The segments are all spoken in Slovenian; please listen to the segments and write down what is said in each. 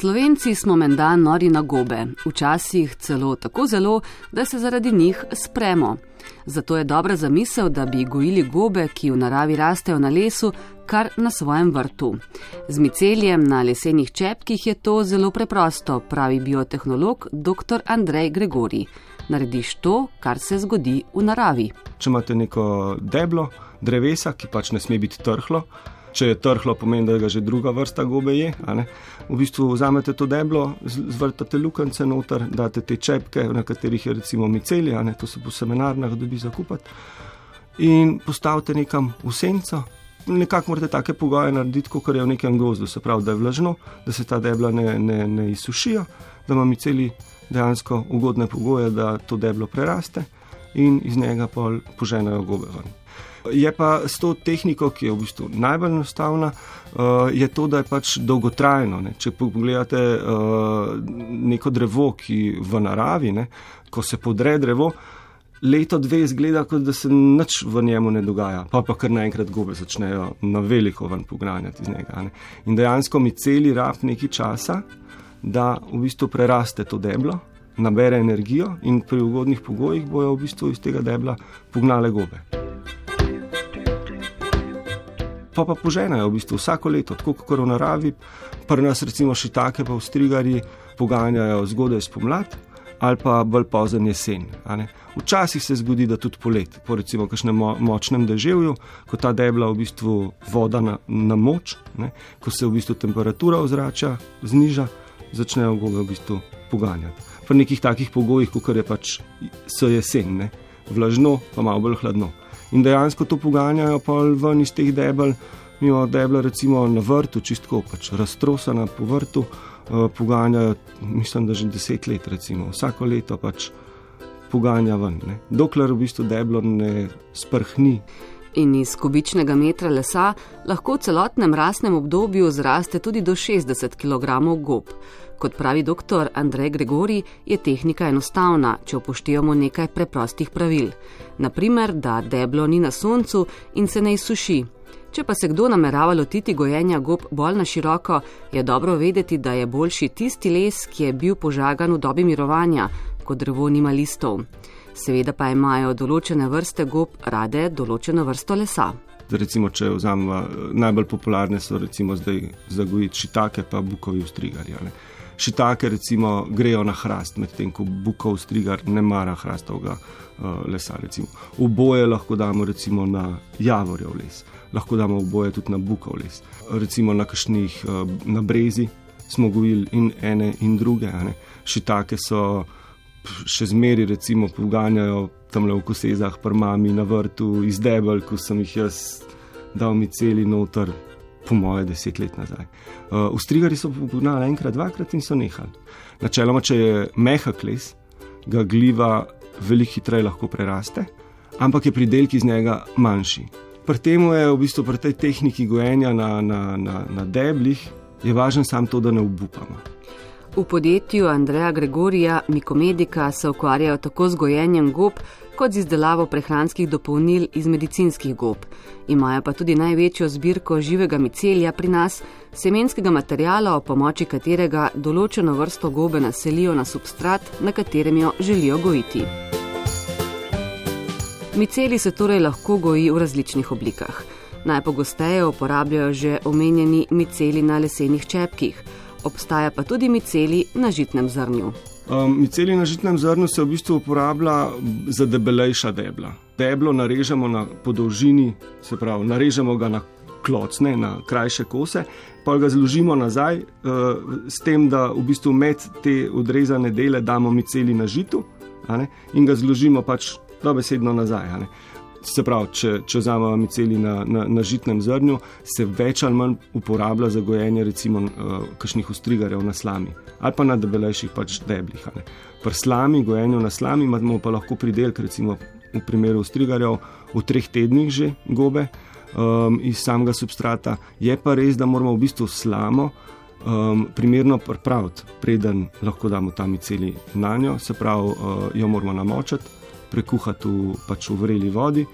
Slovenci smo menda nori na gobe, včasih celo tako zelo, da se zaradi njih spremo. Zato je dobra zamisel, da bi gojili gobe, ki v naravi rastejo na lesu, kar na svojem vrtu. Z miceljem na lesenih čepkih je to zelo preprosto, pravi biotehnolog dr. Andrej Gregori. Narediš to, kar se zgodi v naravi. Če imate neko deblo drevesa, ki pač ne sme biti trhlo, če je trhlo, pomeni, da ga že druga vrsta gobe je. V bistvu vzamete to deblo, zvrtate lukance noter, date te čepke, na katerih je recimo miceli, to se po seminarnah dobi zakupati. In postavite nekam v senco. Nekako morate take pogoje narediti, kot je v nekem gozdu, se pravi, da je vlažno, da se ta debla ne, ne, ne izsušijo, da ima miceli dejansko ugodne pogoje, da to deblo preraste in iz njega poženejo gobe ven. Je pa s to tehniko, ki je v bistvu najbolj enostavna, uh, je to, da je pač dolgotrajno. Ne. Če pogledate uh, neko drevo, ki v naravi, ne, ko se podre drevo, leto dve izgleda, kot da se nič v njemu ne dogaja, pa pa kar naenkrat gobe začnejo na veliko ven pogranjati iz njega. Ne. In dejansko mi celi rab nekaj časa, da v bistvu preraste to deblo. Nabere energijo, in pri ugodnih pogojih bojo v bistvu iz tega debla pognale gobe pa pa poženajo v bistvu vsako leto, tako kot v naravi. Pri nas, recimo, šitake pa v strigari poganjajo zgodaj spomlad ali pa bolj pozen jesen. Včasih se zgodi, da tudi polet, po recimo kakšnem mo močnem deževju, ko ta debla v bistvu voda na, na moč, ne? ko se v bistvu temperatura ozračja zniža, začnejo gobe v bistvu poganjati. Pri nekih takih pogojih, kot je pač so jesen, ne? vlažno, pa malo bolj hladno in dejansko to poganjajo pa ven iz teh debel. Mi imamo debla recimo na vrtu, čistko pač raztrosana po vrtu, uh, poganjajo, mislim, da že deset let, recimo. vsako leto pač poganja ven, ne. dokler v bistvu deblo ne sprhni. In iz kubičnega metra lesa lahko v celotnem rasnem obdobju zraste tudi do 60 kg gob. Kot pravi dr. Andrej Gregori, je tehnika enostavna, če upoštevamo nekaj preprostih pravil. Naprimer, da deblo ni na soncu in se ne izsuši. Če pa se kdo namerava lotiti gojenja gob bolj na široko, je dobro vedeti, da je boljši tisti les, ki je bil požagan v dobi mirovanja, ko drevo nima listov. Seveda pa imajo določene vrste gob rade določeno vrsto lesa. Recimo, če vzamemo najbolj popularne, so recimo zdaj zagojiti šitake, pa bukovi ustrigari šitake recimo grejo na hrast, medtem ko bukov strigar ne mara hrastovega uh, lesa. Recimo. V boje lahko damo recimo na javorjev les, lahko damo v boje tudi na bukov les. Recimo na kašnih uh, na brezi smo gojili in ene in druge. Šitake so še zmeri recimo poganjajo tam le v kosezah, prmami na vrtu, iz debel, ko sem jih jaz dal mi celi noter po moje, deset let nazaj. Uh, v strigari so pognali enkrat, dvakrat in so nehali. Načeloma, če je mehak les, ga gliva veliko hitreje lahko preraste, ampak je pridelek iz njega manjši. Pri tem je v bistvu pri tej tehniki gojenja na, na, na, na deblih, je važno samo to, da ne obupamo. V podjetju Andreja Gregorija Mikomedika se ukvarjajo tako z gojenjem gob, kot z izdelavo prehranskih dopolnil iz medicinskih gob. Imajo pa tudi največjo zbirko živega micelja pri nas, semenskega materijala, o pomoči katerega določeno vrsto gobe naselijo na substrat, na katerem jo želijo gojiti. Miceli se torej lahko goji v različnih oblikah. Najpogosteje uporabljajo že omenjeni miceli na lesenih čepkih obstaja pa tudi miceli na žitnem zrnju. Um, miceli na žitnem zrnu se v bistvu uporablja za debelejša debla. Deblo narežemo na podolžini, se pravi, narežemo ga na klocne, na krajše kose, pa ga zložimo nazaj, uh, s tem, da v bistvu med te odrezane dele damo miceli na žitu in ga zložimo pač dobesedno nazaj. Se pravi, če, če vzamemo miceli na, na, na žitnem zrnju, se več ali manj uporablja za gojenje recimo uh, kakšnih ostrigarjev na slami ali pa na debelejših pač deblih. Pri slami, gojenju na slami imamo pa lahko pridelek, recimo v primeru ostrigarjev, v treh tednih že gobe um, iz samega substrata. Je pa res, da moramo v bistvu slamo. Um, primerno pripraviti, preden lahko damo tam miceli na njo, se pravi, uh, jo moramo namočiti, prekuhati v, pač v vreli vodi,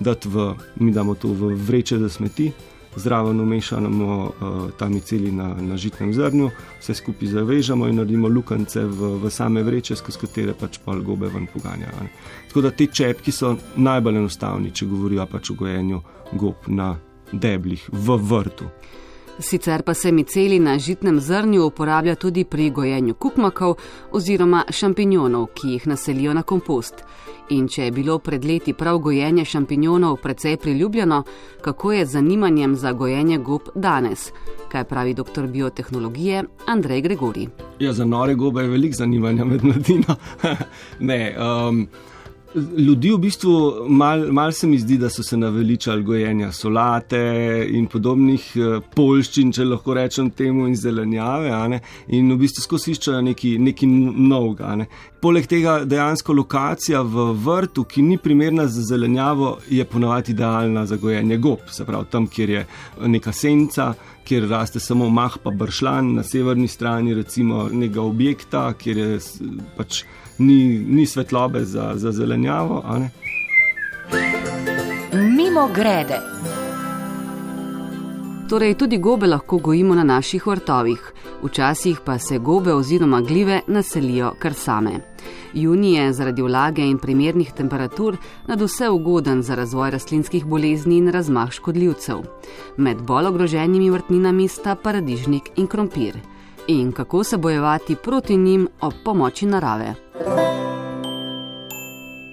v, mi damo to v vreče za smeti, zraven umešamo uh, ta miceli na, na žitnem zrnju, vse skupaj zavežemo in naredimo lukance v, v same vreče, skozi katere pač pol gobe ven poganjajo. Tako da te čepki so najbolj enostavni, če govorijo pač o gojenju gob na deblih v vrtu. Sicer pa se miceli na žitnem zrnju uporablja tudi pri gojenju kukmakov oziroma šampinjonov, ki jih naselijo na kompost. In če je bilo pred leti prav gojenje šampinjonov precej priljubljeno, kako je z zanimanjem za gojenje gob danes? Kaj pravi dr. biotehnologije Andrej Gregori? Ja, za nore gobe je veliko zanimanja med mladino. ne, um, Ljudi v bistvu malo mal se mi zdi, da so se naveličali gojenja solate in podobnih eh, polščin, če lahko rečem temu, in zelenjave, in v bistvu skozi iščejo nekaj novega. Ne. Poleg tega dejansko lokacija v vrtu, ki ni primerna za zelenjavo, je ponovadi idealna za gojenje gob, se pravi tam, kjer je neka senca. Kjer raste samo mah, pa bršljan na severni strani, recimo nekega objekta, kjer je pač ni, ni svetlobe za, za zelenjavo. Mimo grede. Torej, tudi gobe lahko gojimo na naših vrtovih, včasih pa se gobe oziroma gljive naselijo kar same. Juni je zaradi vlage in primernih temperatur nad vse ugoden za razvoj rastlinskih bolezni in razmah škodljivcev. Med bolj ogroženimi vrtninami sta paradižnik in krompir. In kako se bojevati proti njim ob pomoči narave.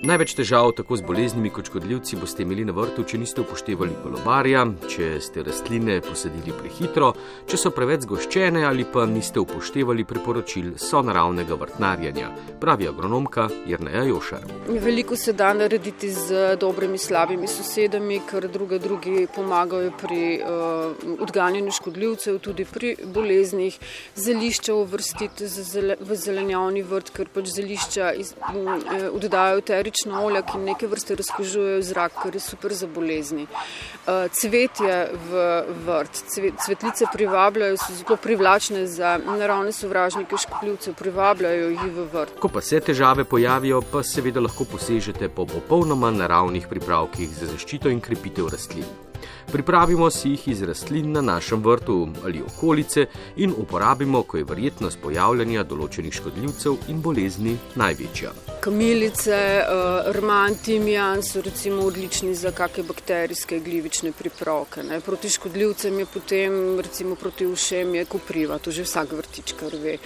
Največ težav tako z boleznimi kot škodljivci boste imeli na vrtu, če niste upoštevali kolobarja, če ste rastline posadili prehitro, če so preveč zgoščene ali pa niste upoštevali priporočil sonaravnega vrtnarjanja, pravi agronomka Jrneja Jošar. Veliko se da narediti z dobrimi, slabimi sosedami, ker druge drugi pomagajo pri uh, odganjanju škodljivcev, tudi pri boleznih. Zelišča uvrstiti v zelenjavni vrt, ker pač zelišča iz, um, oddajo terič eterična olja, ki neke vrste razkožujejo zrak, kar je super za bolezni. Uh, cvetje v vrt, cvetlice privabljajo, so zelo privlačne za naravne sovražnike, škodljivce privabljajo jih v vrt. Ko pa se težave pojavijo, pa seveda lahko posežete po popolnoma naravnih pripravkih za zaščito in krepitev rastlin. Pripravimo si jih iz rastlin na našem vrtu ali okolice in uporabimo, ko je verjetnost pojavljanja določenih škodljivcev in bolezni največja. Kamilice, uh, rman, timijan so recimo odlični za kakšne bakterijske glivične pripravke. Ne. Proti škodljivcem je potem, recimo proti ušem, je kopriva, to že vsak vrtičkar ve.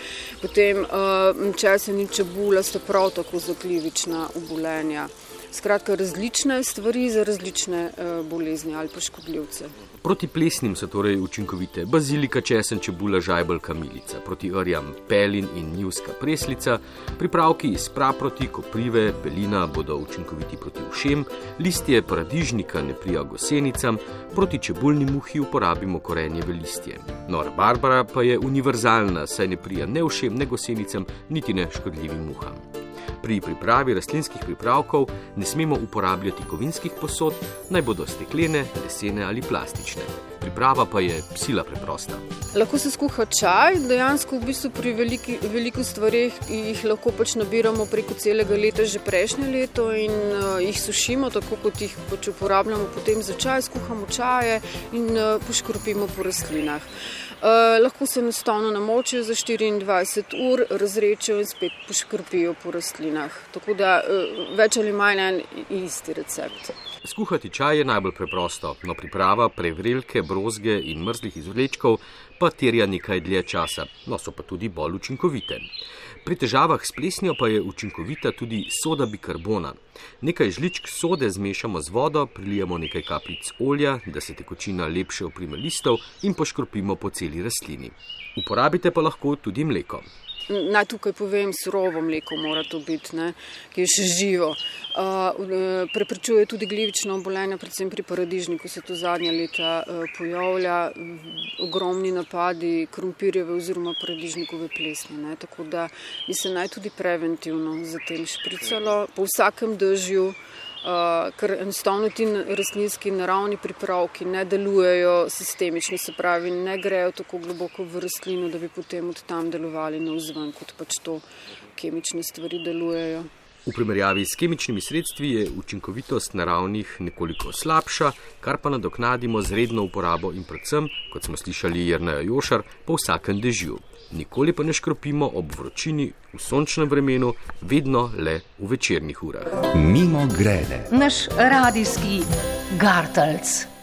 Potem uh, česen in čebula sta prav tako za glivična obolenja. Skratka, različne stvari za različne uh, bolezni ali pa škodljivce. Proti plesnim so torej učinkovite bazilika, česen, čebula, žajbel, kamilica, proti rjam, pelin in njivska preslica, pripravki iz praproti, koprive, pelina bodo učinkoviti proti ušem, listje paradižnika ne prija gosenicam, proti čebulni muhi uporabimo korenjeve listje. Nora Barbara pa je univerzalna, saj ne prija ne ušem, ne gosenicam, niti ne škodljivim muham. Pri pripravi rastlinskih pripravkov ne smemo uporabljati kovinskih posod, naj bodo steklene, lesene ali plastične. Priprava pa je sila preprosta. Lahko se skuha čaj, dejansko v bistvu pri veliki, veliko stvarih jih lahko pač nabiramo preko celega leta, že prejšnje leto in uh, jih sušimo, tako kot jih pač uporabljamo potem za čaj, skuhamo čaje in uh, poškropimo po rastlinah. Uh, lahko se enostavno namočijo za 24 ur, razrečijo in spet poškropijo po rastlinah. Tako da uh, več ali manj en isti recept. Skuhati čaj je najbolj preprosto, no priprava prevrelke, brozge in mrzlih izvlečkov pa terja nekaj dlje časa, no so pa tudi bolj učinkovite. Pri težavah s plesnjo pa je učinkovita tudi soda bikarbona. Nekaj žličk sode zmešamo z vodo, prilijemo nekaj kapljic olja, da se tekočina lepše oprime listov in poškropimo po celi rastlini. Uporabite pa lahko tudi mleko naj tukaj povem, surovo mleko mora to biti, ne, ki je še živo. Uh, preprečuje tudi glivično obolenje, predvsem pri paradižniku se to zadnja leta uh, pojavlja, ogromni napadi krompirjeve oziroma paradižnikove plesne. Ne, tako da bi se naj tudi preventivno za tem špricalo po vsakem dežju. Uh, ker enostavno ti rastlinski naravni pripravki ne delujejo sistemično, se pravi, ne grejo tako globoko v rastlino, da bi potem od tam delovali na vzven, kot pač to kemične stvari delujejo. V primerjavi s kemičnimi sredstvi je učinkovitost naravnih nekoliko slabša, kar pa nadoknadimo z redno uporabo in predvsem, kot smo slišali Jrnaja Jošar, po vsakem dežju. Nikoli pa ne škropimo ob vročini v sončnem vremenu, vedno le v večernih urah. Mimo grede. Naš radijski gartalc.